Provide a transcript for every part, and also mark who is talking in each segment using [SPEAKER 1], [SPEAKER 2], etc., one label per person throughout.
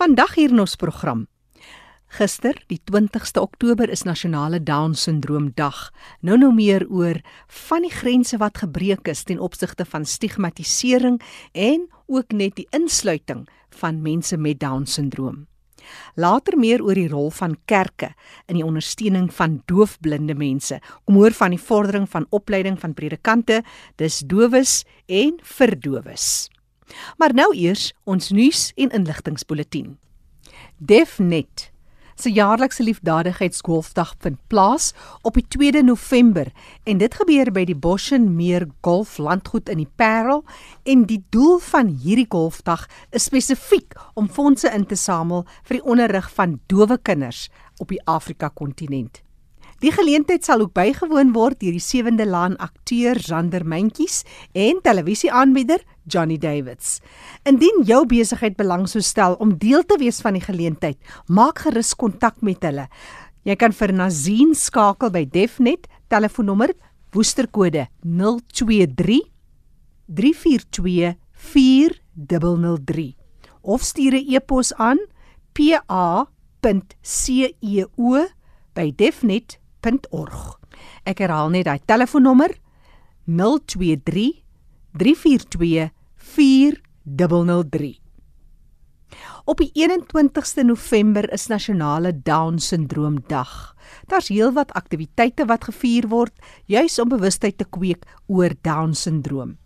[SPEAKER 1] Vandag hier in ons program. Gister, die 20ste Oktober is nasionale Down syndroom dag. Nou nou meer oor van die grense wat gebreek is ten opsigte van stigmatisering en ook net die insluiting van mense met Down syndroom. Later meer oor die rol van kerke in die ondersteuning van doofblinde mense. Kom hoor van die vordering van opleiding van predikante, dis dowes en verdowes. Maar nou eers ons nuus en inligtingspulsatien. Defnet se jaarlikse liefdadigheidsgolfdag vind plaas op die 2de November en dit gebeur by die Boshen Meer Golflandgoed in die Parel en die doel van hierdie golfdag is spesifiek om fondse in te samel vir die onderrig van dowe kinders op die Afrika kontinent. Die geleentheid sal ook bygewoon word deur die sewende laan akteur Zander Mentjies en televisieaanbieder Johnny Davids. Indien jou besigheid belang sou stel om deel te wees van die geleentheid, maak gerus kontak met hulle. Jy kan vir Nazien skakel by Defnet, telefoonnommer woesterkode 023 342 4003 of stuur 'n e-pos aan pa.ceo by www.rsg.org. Ek herhaal net daai telefoonnommer 023 342 4003. Op die 21ste November is nasionale Down syndroom dag. Daar's heelwat aktiwiteite wat gevier word juis om bewustheid te kweek oor Down syndroom.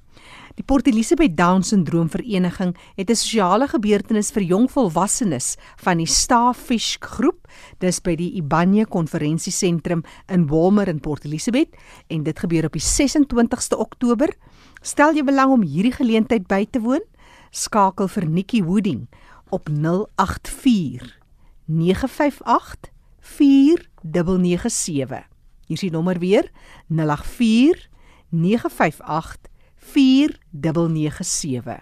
[SPEAKER 1] Die Port Elizabeth Down syndroom vereniging het 'n sosiale gebeurtenis vir jong volwassenes van die Starfish groep, dis by die Ibanye konferensiesentrum in Walmer in Port Elizabeth en dit gebeur op die 26ste Oktober. Stel jy belang om hierdie geleentheid by te woon? Skakel vir Nikki Wooding op 084 958 4997. Hier is die nommer weer: 084 958 4997.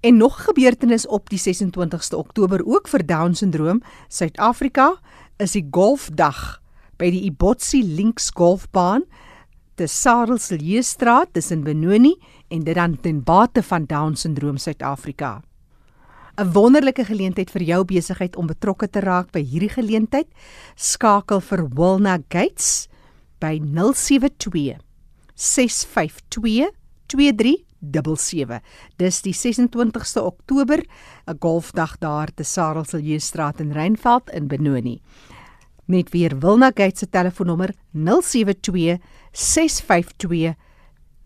[SPEAKER 1] En nog 'n gebeurtenis op die 26ste Oktober ook vir Down syndroom, Suid-Afrika, is die golfdag by die Ibotsi Links Golfbaan te Sarelseljeestraat, dis in Benoni en dit dan ten bate van Down syndroom Suid-Afrika. 'n Wonderlike geleentheid vir jou besigheid om betrokke te raak by hierdie geleentheid. Skakel vir Wilna Gates by 072 652 2377. Dis die 26ste Oktober, 'n golfdag daar te Sarelseljeestraat in Reinveld in Benoni. Net weer Wilna Gates se telefoonnommer 072 652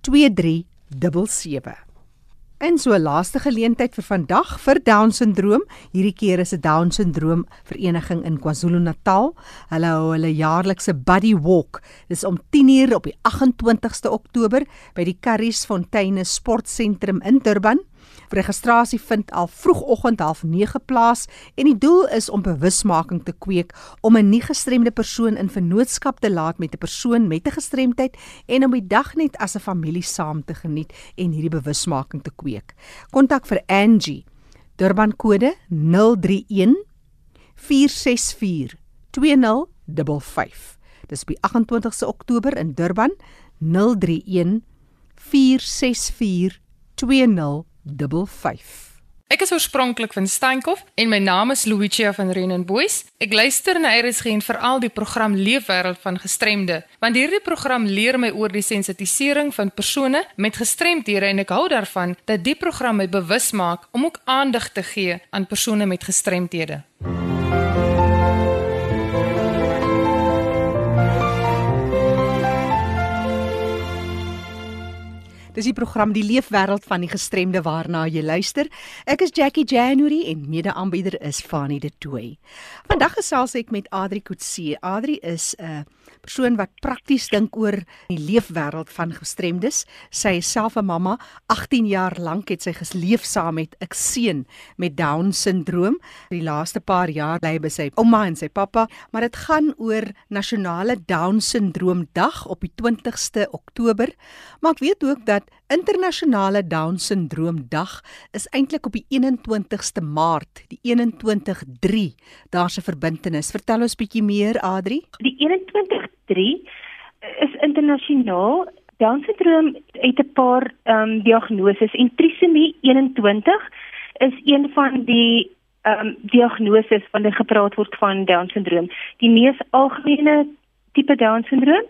[SPEAKER 1] 2377. En so laaste geleentheid vir vandag vir Down syndroom. Hierdie keer is 'n Down syndroom vereniging in KwaZulu-Natal. Hulle hou hulle jaarlikse Buddy Walk. Dis om 10:00 op die 28ste Oktober by die Curries Fonteine Sportsentrum in Durban. Registrasie vind al vroegoggend 09:30 plaas en die doel is om bewusmaking te kweek om 'n nie gestremde persoon in vennootskap te laat met 'n persoon met 'n gestremdheid en om die dag net as 'n familie saam te geniet en hierdie bewusmaking te kweek. Kontak vir Angie. Durban kode 031 464 2055. Dis die 28ste Oktober in Durban 031 464 2055. 55.
[SPEAKER 2] Ek is oorspronklik van Steenkop en my naam is Luigia van Renenboys. Ek luister na RSG en veral die program Leefwêreld van Gestremde, want hierdie program leer my oor die sensitisering van persone met gestremdhede en ek hou daarvan dat die program my bewus maak om ook aandag te gee aan persone met gestremdhede.
[SPEAKER 1] Dis die program Die Leefwêreld van die Gestremde waarna jy luister. Ek is Jackie January en mede-aanbieder is Fanie De Tooy. Vandag gesels ek met Adri Kutse. Adri is 'n uh, persoon wat prakties dink oor die leefwêreld van gestremdes. Sy is self 'n mamma. 18 jaar lank het sy geleef saam met 'n seun met Down syndroom. Die laaste paar jaar bly by sy ouma en sy pappa, maar dit gaan oor nasionale Down syndroom dag op die 20ste Oktober. Maar ek weet ook dat internasionale Down syndroom dag is eintlik op die 21ste Maart, die 213. Daar's 'n verbintenis. Vertel ons bietjie meer, Adri.
[SPEAKER 3] Die 213 is internasionaal. Down syndroom het 'n paar ehm um, diagnoses en trisomie 21 is een van die ehm um, diagnose wanneer gepraat word van down syndroom. Die mees algemene tipe down syndroom,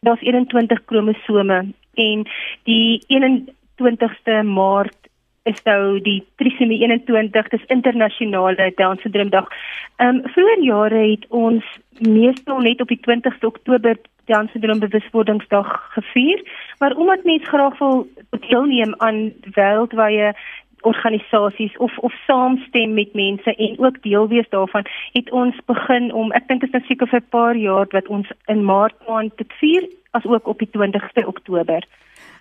[SPEAKER 3] daar's 21 kromosome en die 21ste Maart is nou die trisomie 21 dis internasionale down syndroom dag. Ehm um, vroeër jare het ons meestal net op die 20ste Oktober down syndroom bewuswordingsdag gevier, maar omdat mense graag wil deelneem aan wêreldwye organisasies of of saamstem met mense en ook deel wees daarvan het ons begin om ek dink dit is nou seker vir 'n paar jaar wat ons in maart maand dit vier as ook op die 20ste Oktober.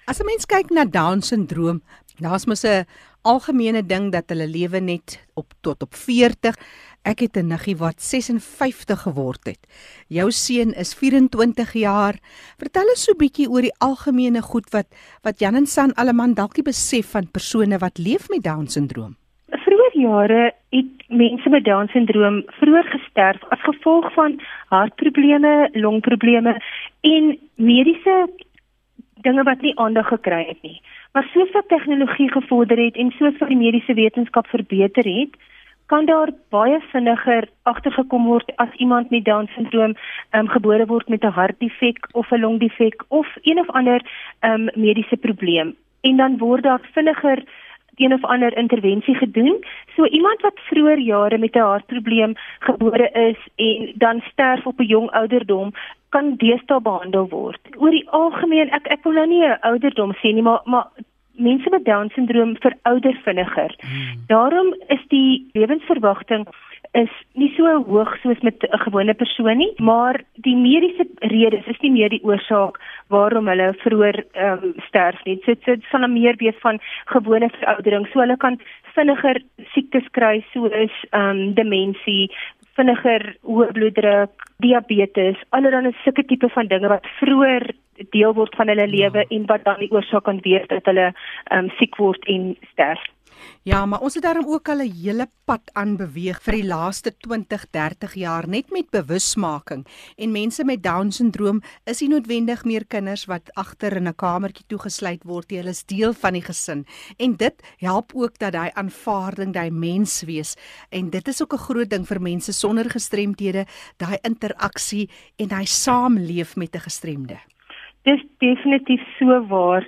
[SPEAKER 1] As 'n mens kyk na down syndroom, daar's mos 'n algemene ding dat hulle lewe net op tot op 40. Ek het 'n niggie wat 56 geword het. Jou seun is 24 jaar. Vertel ons so 'n bietjie oor die algemene goed wat wat Jan en San alleman dalk nie besef van persone wat leef met down syndroom.
[SPEAKER 3] Jare het mense met down syndroom vroeër gesterf as gevolg van hartprobleme, longprobleme en mediese dinge wat nie aandag gekry het nie. Maar soos wat tegnologie gevorder het en soos wat die mediese wetenskap verbeter het, kan daar baie vinniger agtergekom word as iemand met down syndroom um, gebore word met 'n hartdefek of 'n longdefek of een of ander um, mediese probleem. En dan word daar vinniger een of ander intervensie gedoen. So iemand wat vroeër jare met 'n hartprobleem gebore is en dan sterf op 'n jong ouderdom, kan deesdae behandel word. Oor die algemeen, ek ek wil nou nie 'n ouderdom sê nie, maar maar mense met down syndroom verouder vinniger. Hmm. Daarom is die lewensverwagting is nie so hoog soos met 'n gewone persoon nie, maar die mediese redes is nie meer die oorsaak waarom hulle vroeër um, sterf nie. Dit so, so, sal meer wees van gewone veroudering. So hulle kan vinniger siektes kry soos ehm um, demensie, vinniger hoë bloeddruk, diabetes, allerlei sulke tipe van dinge wat vroeër deel word van hulle lewe ja. en wat dan die oorsaak kan wees dat hulle ehm um, siek word en sterf.
[SPEAKER 1] Ja, maar ons het daarom ook al 'n hele pad aan beweeg vir die laaste 20, 30 jaar net met bewusmaking. En mense met down syndroom is nie noodwendig meer kinders wat agter in 'n kamertjie toegesluit word nie. Hulle is deel van die gesin. En dit help ook dat hy aanvaarding, daai mens wees. En dit is ook 'n groot ding vir mense sonder gestremthede, daai interaksie en daai saamleef met 'n gestremde.
[SPEAKER 3] Dis definitief so waar.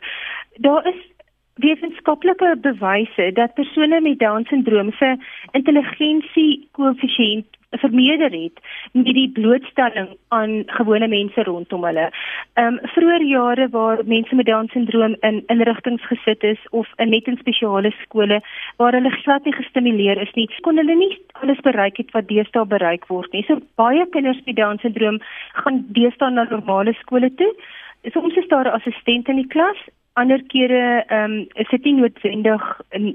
[SPEAKER 3] Daar is wetenskaplike bewyse dat persone met down syndroom se intelligensie koëffisiënt vermeerder het met die blootstelling aan gewone mense rondom hulle. Ehm um, vroeër jare waar mense met down syndroom in inrigtinge gesit is of in net in spesiale skole waar hulle glad nie gestimuleer is nie, kon hulle nie alles bereik het wat deesdae bereik word nie. So baie kinders met down syndroom gaan deesdae na normale skole toe. Soms is daar 'n assistent in die klas ander kere ehm um, is dit nie noodwendig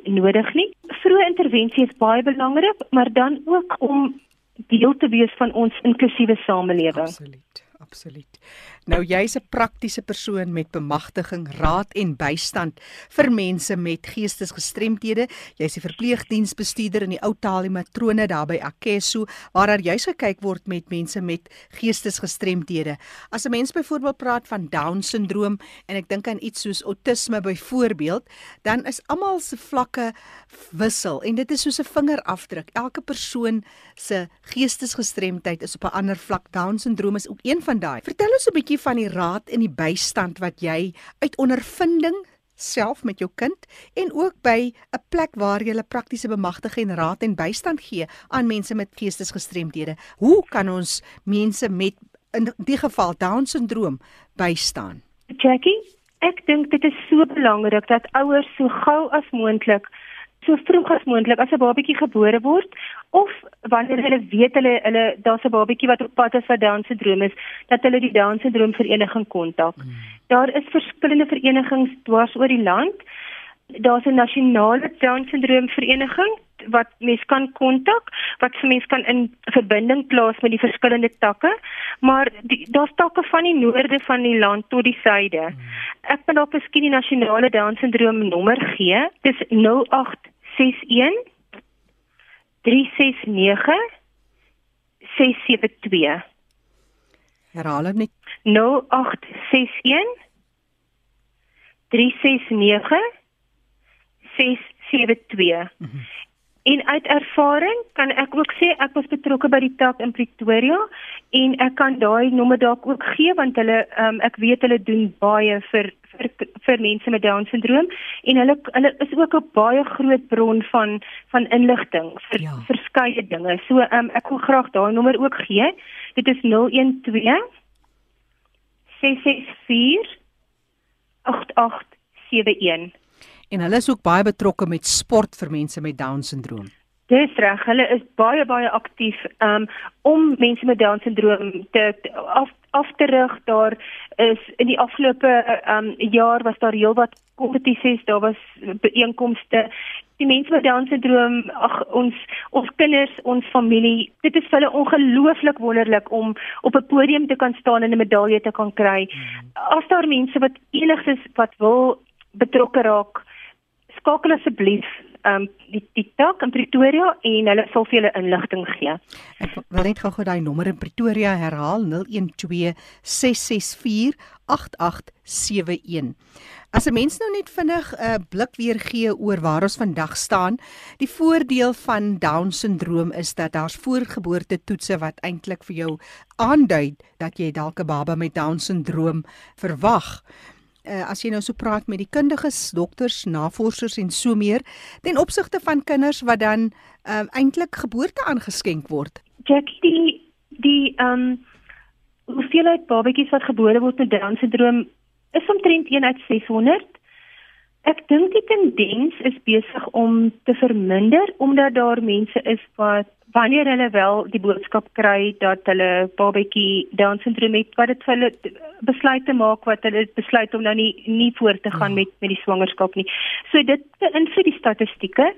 [SPEAKER 3] nodig nie. Vroeë intervensie is baie belangrik, maar dan ook om deel te wees van ons inklusiewe samelewing.
[SPEAKER 1] Absoluut. Absoluut. Nou jy's 'n praktiese persoon met bemagtiging, raad en bystand vir mense met geestesgestremthede. Jy's die verpleegdiensbestuurder in die Ou Talie Matrone daar by Akeso waar daar juis gekyk word met mense met geestesgestremthede. As 'n mens byvoorbeeld praat van down syndroom en ek dink aan iets soos autisme byvoorbeeld, dan is almal se vlakke wissel en dit is soos 'n vingerafdruk. Elke persoon se geestesgestremdheid is op 'n ander vlak. Down syndroom is ook een van daai. Vertel ons 'n bietjie van die raad en die bystand wat jy uit ondervinding self met jou kind en ook by 'n plek waar jy 'n praktiese bemagtiging en raad en bystand gee aan mense met geestesgestremdhede. Hoe kan ons mense met in die geval down syndroom bystaan?
[SPEAKER 3] Jackie, ek dink dit is so belangrik dat ouers so gou as moontlik so vroeg as moontlik as 'n babatjie gebore word of wanneer hulle weet hulle hulle daar's 'n babatjie wat op pad is wat down syndroom is dat hulle die down syndroom vereniging kontak. Hmm. Daar is verskillende verenigings dwars oor die land. Daar's 'n nasionale down syndroom vereniging wat mens kan kontak wat vir mens kan in verbinding plaas met die verskillende takke maar daar's takke van die noorde van die land tot die suide hmm. ek wil op miskien die nasionale down syndroom nommer gee dis 0861 369 672
[SPEAKER 1] Herhaal net.
[SPEAKER 3] 0861 369 672 mm -hmm. En uit ervaring kan ek ook sê ek was betrokke by die tak in Pretoria en ek kan daai nommer dalk ook gee want hulle um, ek weet hulle doen baie vir vir, vir mense met down syndroom en hulle hulle is ook 'n baie groot bron van van inligting vir ja. verskeie dinge. So um, ek wil graag daai nommer ook gee. Dit is 012 664 8871
[SPEAKER 1] en hulle is ook baie betrokke met sport vir mense met down syndroom.
[SPEAKER 3] Dis reg, hulle is baie baie aktief um, om mense met down syndroom te, te af af te rig. Daar is in die afgelope um, jaar was daar heelwat kompetisies, daar was byeenkomste. Die mense met down syndroom, ag ons ons kinders, ons familie, dit is vir hulle ongelooflik wonderlik om op 'n podium te kan staan en 'n medalje te kan kry. Hmm. As daar mense wat enigsins wat wil betrokke raak, skakel asseblief um die die tak in Pretoria en hulle sal vir julle inligting gee.
[SPEAKER 1] Ek wil net gou-gou daai nommer in Pretoria herhaal 012 664 8871. As 'n mens nou net vinnig 'n uh, blik weer gee oor waar ons vandag staan, die voordeel van down syndroom is dat daar's voorgeboorte toetse wat eintlik vir jou aandui dat jy dalk 'n baba met down syndroom verwag uh, as jy nou so praat met die kundiges, dokters, navorsers en so meer ten opsigte van kinders wat dan uh, eintlik geboorte aangeskenk word.
[SPEAKER 3] Jackie die die ehm um, hoeveelheid babatjies wat gebore word met Down syndroom is omtrent 1 uit 600. Ek dink die tendens is besig om te verminder omdat daar mense is wat wanneer hulle wel die boodskap kry dat hulle babatjie down syndroom het wat dit vir hulle besluit te maak wat hulle besluit om nou nie nie voort te gaan ja. met met die swangerskap nie. So dit beïnvloed die statistieke.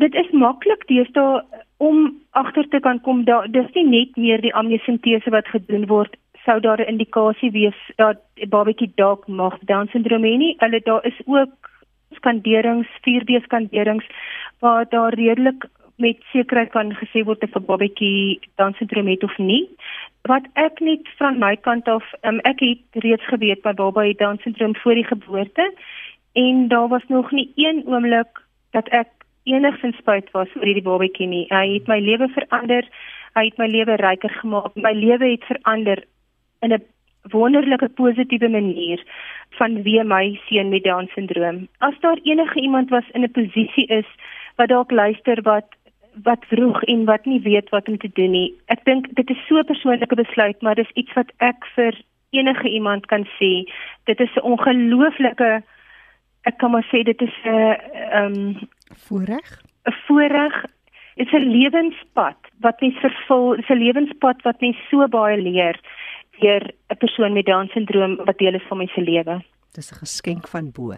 [SPEAKER 3] Dit is maklik deesdae om agter te kan kom dat dis nie net meer die amniosintese wat gedoen word sou daar 'n indikasie wees dat die babatjie dalk mag down syndroom hê nie. Hulle daar is ook skanderings, 4D skanderings waar daar redelik met sekerheid kan gesê word of 'n babatjie Down syndroom het of nie. Wat ek net van my kant af, um, ek het reeds geweet my baba het Down syndroom voor die geboorte en daar was nog nie een oomblik dat ek enigsins spyt was oor hierdie babatjie nie. Hy het my lewe verander. Hy het my lewe ryker gemaak. My lewe het verander in 'n wonderlike positiewe manier van wie my seun met Down syndroom. As daar enige iemand was in 'n posisie is wat dalk luister wat wat vroeg en wat nie weet wat om te doen nie. Ek dink dit is so 'n persoonlike besluit, maar dis iets wat ek vir enige iemand kan sê. Dit is 'n ongelooflike ek kan maar sê dit is 'n ehm um,
[SPEAKER 1] voorreg.
[SPEAKER 3] 'n Voorreg. Dit is 'n lewenspad wat mens vervul, dit is 'n lewenspad wat mens so baie leer deur 'n persoon met Down syndroom wat deel is van my se lewe.
[SPEAKER 1] Dis 'n geskenk van bo.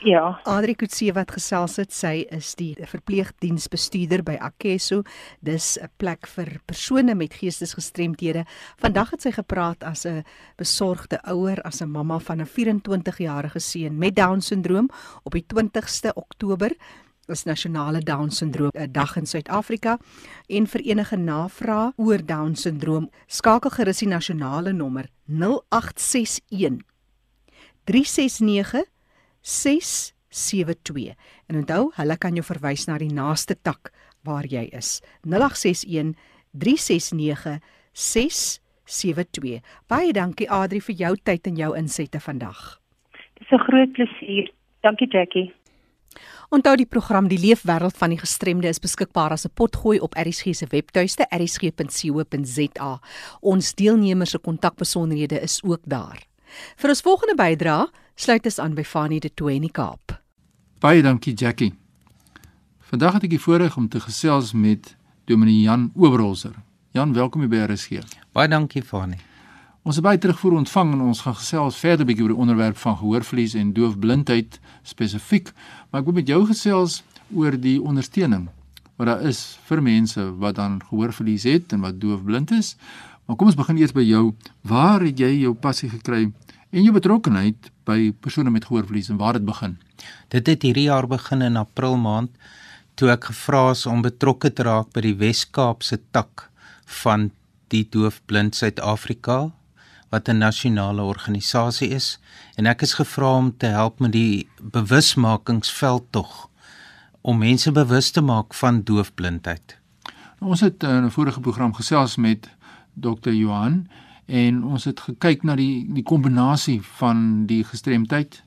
[SPEAKER 3] Ja.
[SPEAKER 1] Adri Kutse wat gesels het, sy is die verpleegdiensbestuurder by Akeso. Dis 'n plek vir persone met geestesgestremthede. Vandag het sy gepraat as 'n besorgde ouer, as 'n mamma van 'n 24-jarige seun met Down syndroom op die 20ste Oktober is nasionale Down syndroom 'n dag in Suid-Afrika en vir enige navrae oor Down syndroom skakel gerus die nasionale nommer 0861 369 672. En onthou, hulle kan jou verwys na die naaste tak waar jy is. 0861 369 672. Baie dankie Adri vir jou tyd en jou insette vandag.
[SPEAKER 3] Dis 'n groot plesier. Dankie Jackie.
[SPEAKER 1] Onthou die program Die Leefwêreld van die Gestremde is beskikbaar as 'n potgooi op ERSG se webtuiste ersg.co.za. Ons deelnemers se kontakbesonderhede is ook daar. Vir ons volgende bydrae sluit ons aan by Fanie de Tooi in die Kaap.
[SPEAKER 4] Baie dankie Jackie. Vandag het ek die voorreg om te gesels met Dominee Jan Oberholzer. Jan, welkom by RSG.
[SPEAKER 5] Baie dankie Fanie.
[SPEAKER 4] Ons het baie terugvoer ontvang en ons gaan gesels verder 'n bietjie oor die onderwerp van gehoorverlies en doofblindheid spesifiek, maar ek wil met jou gesels oor die ondersteuning wat daar is vir mense wat dan gehoorverlies het en wat doofblind is. Maar kom ons begin eers by jou. Waar het jy jou passie gekry en jou betrokkeheid by persone met gehoorverlies en waar dit begin?
[SPEAKER 5] Dit het hierdie jaar begin in April maand toe ek gevra is om betrokke te raak by die Wes-Kaapse tak van die Doofblind Suid-Afrika wat 'n nasionale organisasie is en ek is gevra om te help met die bewusmakingsveldtog om mense bewus te maak van doofblindheid.
[SPEAKER 4] Ons het in 'n vorige program gesels met Dr. Johan en ons het gekyk na die die kombinasie van die gestremdheid,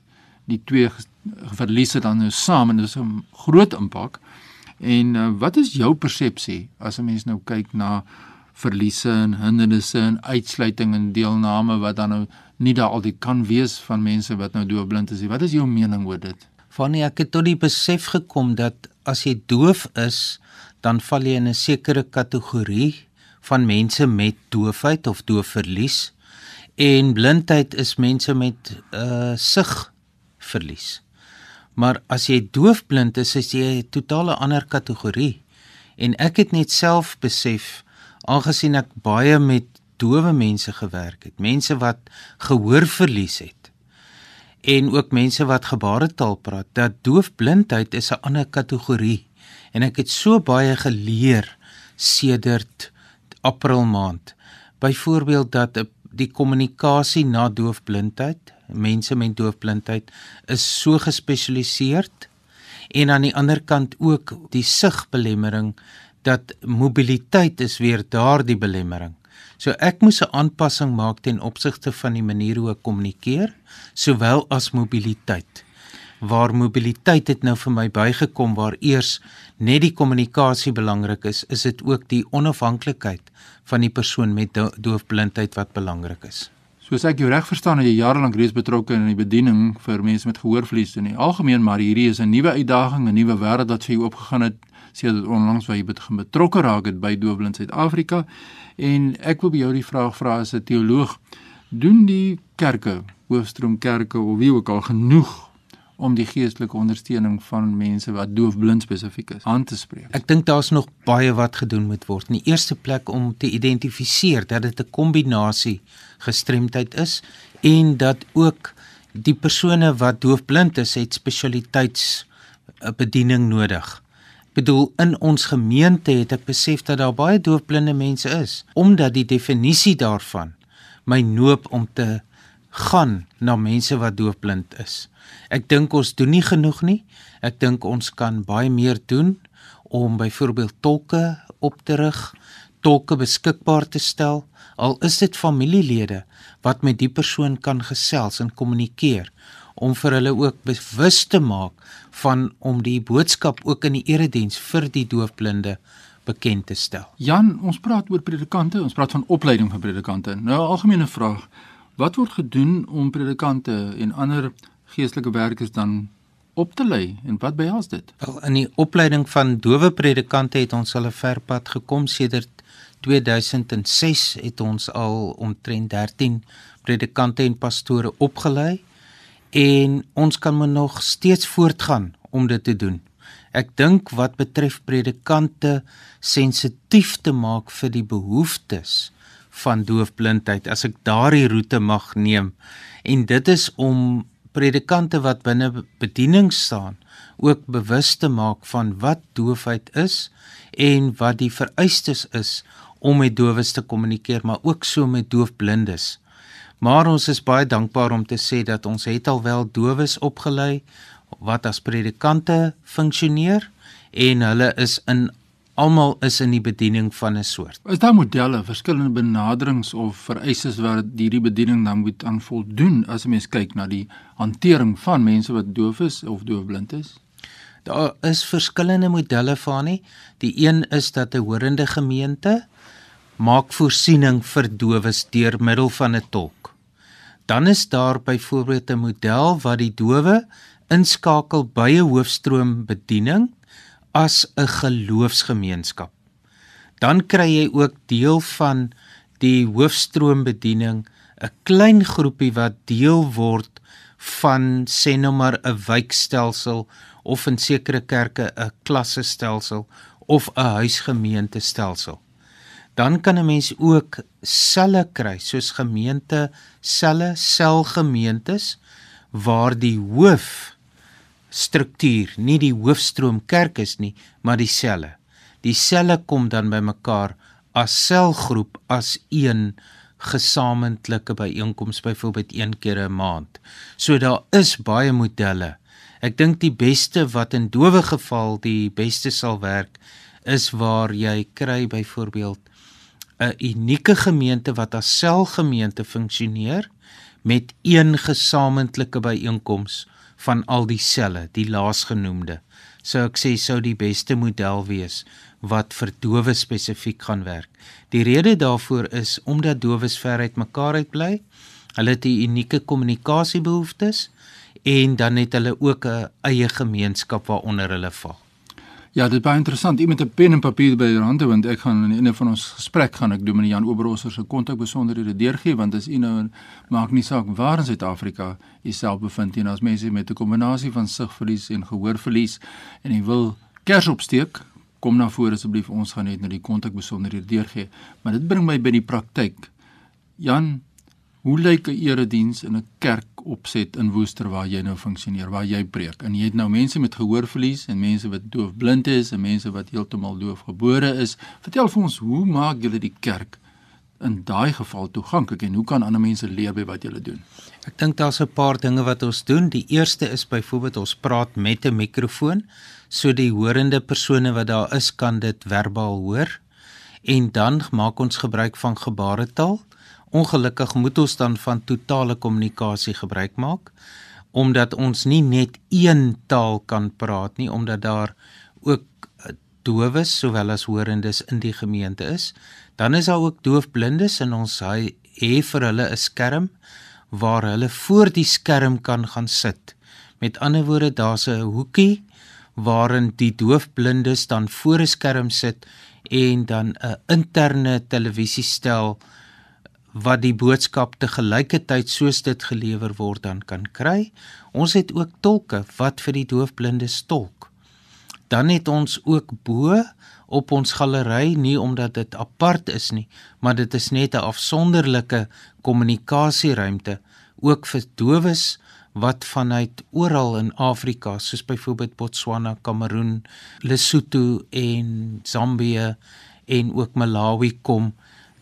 [SPEAKER 4] die twee verliese dan nou saam en dit is 'n groot impak. En uh, wat is jou persepsie as 'n mens nou kyk na verliese en hindernisse en uitsluiting en deelname wat dan nou nie daar altyd kan wees van mense wat nou doofblind is nie. Wat is jou mening oor dit?
[SPEAKER 5] Vannie ek het tot die besef gekom dat as jy doof is, dan val jy in 'n sekere kategorie van mense met doofheid of doofverlies en blindheid is mense met uh, sigverlies. Maar as jy doofblind is, is jy 'n totale ander kategorie. En ek het net self besef aangesien ek baie met dowe mense gewerk het, mense wat gehoorverlies het en ook mense wat gebaretaal praat, dat doofblindheid is 'n ander kategorie. En ek het so baie geleer sedert April maand. Byvoorbeeld dat die kommunikasie na doofblindheid mense met doofblindheid is so gespesialiseerd en aan die ander kant ook die sigbelemmering dat mobiliteit is weer daardie belemmering. So ek moes 'n aanpassing maak ten opsigte van die manier hoe ek kommunikeer, sowel as mobiliteit. Waar mobiliteit het nou vir my bygekom waar eers net die kommunikasie belangrik is, is dit ook die onafhanklikheid van die persoon met doofblindheid wat belangrik is.
[SPEAKER 4] Soos ek jou reg verstaan, jy jarelank reeds betrokke in die bediening vir mense met gehoorverlies in die algemeen, maar hierdie is 'n nuwe uitdaging, 'n nuwe wêreld wat jou oopgegaan het sedert onlangs waar jy begin betrokke raak het by Doofblind Suid-Afrika. En ek wil by jou die vraag vra as 'n teoloog, doen die kerke, Hoofstroom kerke of wie ook al genoeg om die geestelike ondersteuning van mense wat doofblind spesifiek is aan te spreek.
[SPEAKER 5] Ek dink daar's nog baie wat gedoen moet word. In die eerste plek om te identifiseer dat dit 'n kombinasie gestremdheid is en dat ook die persone wat doofblind is, het spesialiteits bediening nodig. Ek bedoel in ons gemeente het ek besef dat daar baie doofblinde mense is omdat die definisie daarvan my noop om te gaan na mense wat doofblind is. Ek dink ons doen nie genoeg nie. Ek dink ons kan baie meer doen om byvoorbeeld tolke op te rig, tolke beskikbaar te stel, al is dit familielede wat met die persoon kan gesels en kommunikeer om vir hulle ook bewus te maak van om die boodskap ook in die erediens vir die doofblinde bekend te stel.
[SPEAKER 4] Jan, ons praat oor predikante, ons praat van opleiding van predikante. Nou 'n algemene vraag, wat word gedoen om predikante en ander geestelike werkers dan op te lei en wat behels dit?
[SPEAKER 5] Wel in die opleiding van dowe predikante het ons al 'n ver pad gekom sedert 2006 het ons al omtrent 13 predikante en pastore opgelei en ons kan maar nog steeds voortgaan om dit te doen. Ek dink wat betref predikante sensitief te maak vir die behoeftes van doofblindheid as ek daardie roete mag neem en dit is om predikante wat binne bediening staan ook bewus te maak van wat doofheid is en wat die vereistes is om met dowes te kommunikeer maar ook so met doofblindes. Maar ons is baie dankbaar om te sê dat ons het alwel dowes opgelei wat as predikante funksioneer en hulle is in almal is in die bediening van 'n soort.
[SPEAKER 4] Is daar modelle, verskillende benaderings of vereistes wat hierdie bediening dan moet aan voldoen as 'n mens kyk na die hantering van mense wat doof is of doofblind is?
[SPEAKER 5] Daar is verskillende modelle van nie. Die een is dat 'n horende gemeente maak voorsiening vir dowes deur middel van 'n tolk. Dan is daar byvoorbeeld 'n model wat die dowe inskakel by 'n hoofstroom bediening as 'n geloofsgemeenskap. Dan kry jy ook deel van die hoofstroombediening, 'n klein groepie wat deel word van sê nou maar 'n wijkstelsel of in sekere kerke 'n klassestelsel of 'n huisgemeentestelsel. Dan kan 'n mens ook selle kry soos gemeente selle selgemeentes waar die hoof struktuur, nie die hoofstroom kerk is nie, maar die selle. Die selle kom dan bymekaar as selgroep as een gesamentlike byeenkoms byvoorbeeld een keer 'n maand. So daar is baie modelle. Ek dink die beste wat in dowe geval die beste sal werk is waar jy kry byvoorbeeld 'n unieke gemeente wat as selgemeente funksioneer met een gesamentlike byeenkoms van al die selle, die laasgenoemde. So ek sê sou die beste model wees wat vir dowe spesifiek gaan werk. Die rede daarvoor is omdat dowes ver uit mekaar uit bly. Hulle het 'n unieke kommunikasiebehoeftes en dan het hulle ook 'n eie gemeenskap waaronder hulle val.
[SPEAKER 4] Ja, dit is baie interessant. Iemand 'n pen en papier by jou hande want ek gaan in een van ons gesprek gaan ek Dominee Jan Oberosser se kontak besonderhede deurgee want as u nou maak nie saak waar in Suid-Afrika u self bevind nie, as mense met 'n kombinasie van sigverlies en gehoorverlies en u wil kers opsteek, kom na vore asseblief. Ons gaan net nou die kontak besonderhede deurgee. Maar dit bring my by die praktyk. Jan, Hoe lyk 'n erediens in 'n kerk opset in Woester waar jy nou funksioneer, waar jy preek? En jy het nou mense met gehoorverlies en mense wat doofblind is en mense wat heeltemal doofgebore is. Vertel vir ons, hoe maak julle die kerk in daai geval toeganklik en hoe kan ander mense leer by wat julle doen?
[SPEAKER 5] Ek dink daar's 'n paar dinge wat ons doen. Die eerste is byvoorbeeld ons praat met 'n mikrofoon so die horende persone wat daar is kan dit verbaal hoor. En dan maak ons gebruik van gebaretaal Ongelukkig moet ons dan van totale kommunikasie gebruik maak omdat ons nie net een taal kan praat nie omdat daar ook eh, dowes sowel as hoorendes in die gemeente is. Dan is daar ook doofblindes en ons hy hê vir hulle 'n skerm waar hulle voor die skerm kan gaan sit. Met ander woorde, daar's 'n hoekie waarin die doofblindes dan voor 'n skerm sit en dan 'n interne televisiestel wat die boodskap te gelyke tyd soos dit gelewer word dan kan kry. Ons het ook tolke wat vir die doofblindes tolk. Dan het ons ook bo op ons galery nie omdat dit apart is nie, maar dit is net 'n afsonderlike kommunikasieruimte ook vir dowes wat vanuit oral in Afrika soos byvoorbeeld Botswana, Kameroen, Lesotho en Zambië en ook Malawi kom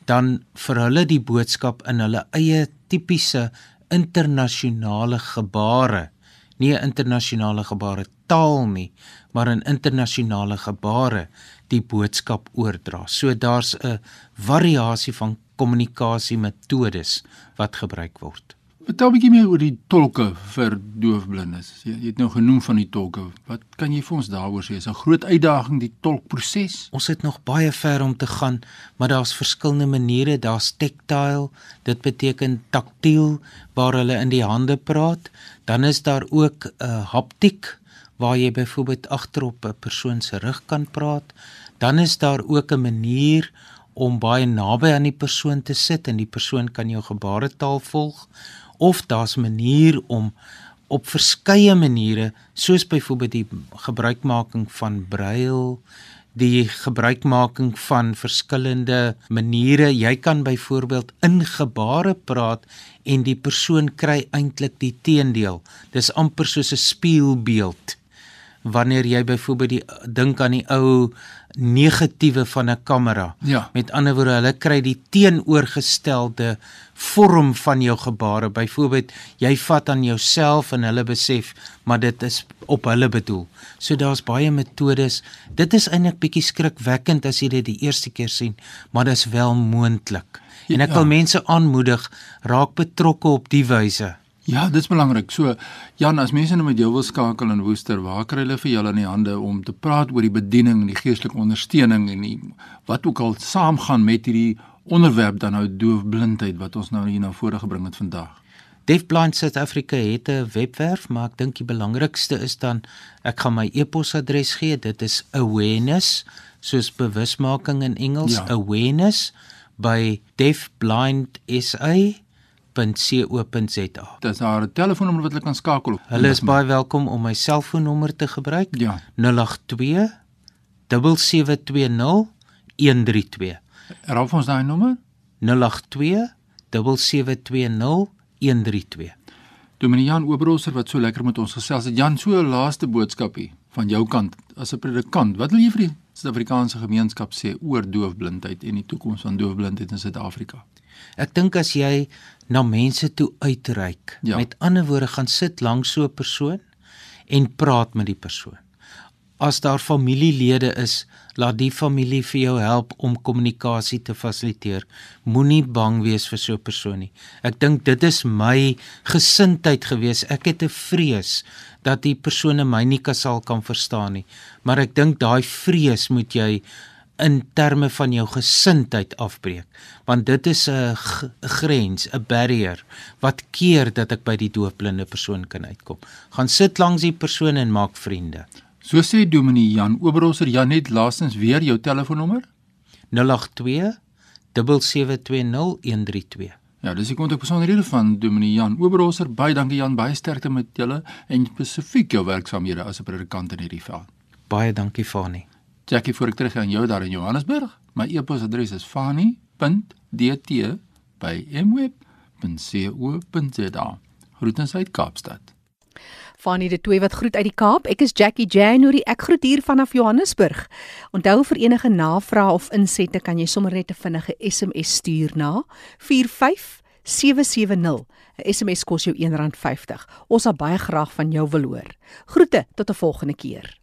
[SPEAKER 5] dan vir hulle die boodskap in hulle eie tipiese internasionale gebare nie 'n internasionale gebare taal nie maar 'n internasionale gebare die boodskap oordra. So daar's 'n variasie van kommunikasiemetodes wat gebruik word.
[SPEAKER 4] Vertel 'n bietjie meer oor die tolke vir doofblindes. Jy, jy het nou genoem van die tolke. Wat kan jy vir ons daaroor sê? Is 'n groot uitdaging die tolkproses?
[SPEAKER 5] Ons het nog baie ver om te gaan, maar daar's verskillende maniere. Daar's tactile, dit beteken taktiel waar hulle in die hande praat. Dan is daar ook 'n uh, haptiek waar jy byvoorbeeld agterop 'n persoon se rug kan praat. Dan is daar ook 'n manier om baie naby aan die persoon te sit en die persoon kan jou gebaretaal volg of daar's 'n manier om op verskeie maniere soos byvoorbeeld die gebruikmaking van brail die gebruikmaking van verskillende maniere. Jy kan byvoorbeeld in gebare praat en die persoon kry eintlik die teendeel. Dis amper soos 'n spieelbeeld. Wanneer jy byvoorbeeld die dink aan die ou negatiewe van 'n kamera.
[SPEAKER 4] Ja.
[SPEAKER 5] Met ander woorde, hulle kry die teenoorgestelde vorm van jou gebare. Byvoorbeeld, jy vat aan jouself en hulle besef, maar dit is op hulle bedoel. So daar's baie metodes. Dit is eintlik bietjie skrikwekkend as jy dit die eerste keer sien, maar dit is wel moontlik. En ek ja. wil mense aanmoedig, raak betrokke op die wyse.
[SPEAKER 4] Ja, dit is belangrik. So Jan, as mense nou met jou wil skakel in Woester, waar kry hulle vir julle in die hande om te praat oor die bediening en die geestelike ondersteuning en die wat ook al saamgaan met hierdie onderwerp dan nou doofblindheid wat ons nou hier na vore gebring het vandag.
[SPEAKER 5] Deafblind South Africa het 'n webwerf, maar ek dink die belangrikste is dan ek gaan my e-posadres gee. Dit is awareness soos bewusmaking in Engels, ja. awareness by deafblindsa www.co.za.
[SPEAKER 4] Dis haar telefoonnommer wat hulle kan skakel.
[SPEAKER 5] Hulle is baie welkom om my selfoonnommer te gebruik.
[SPEAKER 4] Ja.
[SPEAKER 5] 082 7720 132.
[SPEAKER 4] Raaf ons daai nommer?
[SPEAKER 5] 082 7720 132.
[SPEAKER 4] Dominee Jan Oberholzer wat so lekker met ons gesels het. Jan, so 'n laaste boodskapie van jou kant as 'n predikant. Wat wil jy vir die Suid-Afrikaanse gemeenskap sê oor doofblindheid en die toekoms van doofblindheid in Suid-Afrika?
[SPEAKER 5] Ek dink as jy na mense toe uitreik,
[SPEAKER 4] ja.
[SPEAKER 5] met ander woorde gaan sit langs so 'n persoon en praat met die persoon. As daar familielede is, laat die familie vir jou help om kommunikasie te fasiliteer. Moenie bang wees vir so 'n persoon nie. Ek dink dit is my gesindheid gewees. Ek het 'n vrees dat die persone my nie kasal kan verstaan nie. Maar ek dink daai vrees moet jy in terme van jou gesindheid afbreek want dit is 'n grens 'n barrier wat keer dat ek by die doofblinde persoon kan uitkom gaan sit langs die persoon en maak vriende
[SPEAKER 4] so sê dominee Jan Oberholzer Jan net laastens weer jou telefoonnommer
[SPEAKER 5] 082 7720
[SPEAKER 4] Ja, dis ek kon ook besonderhede van Dominee Jan Oberholzer. Baie dankie Jan, baie sterkte met julle en spesifiek jou werksamehede as 'n predikant in hierdie veld.
[SPEAKER 5] Baie dankie Fani.
[SPEAKER 4] Jackie, voor ek terug aan jou daar in Johannesburg. My e-posadres is fani.dt@mweb.co.za. Groetens uit Kaapstad.
[SPEAKER 1] Fanie de Tooi wat groet uit die Kaap. Ek is Jackie January. Ek groet hier vanaf Johannesburg. Onthou vir enige navrae of insette kan jy sommer net 'n vinnige SMS stuur na 45770. 'n SMS kos jou R1.50. Ons sal baie graag van jou wil hoor. Groete tot 'n volgende keer.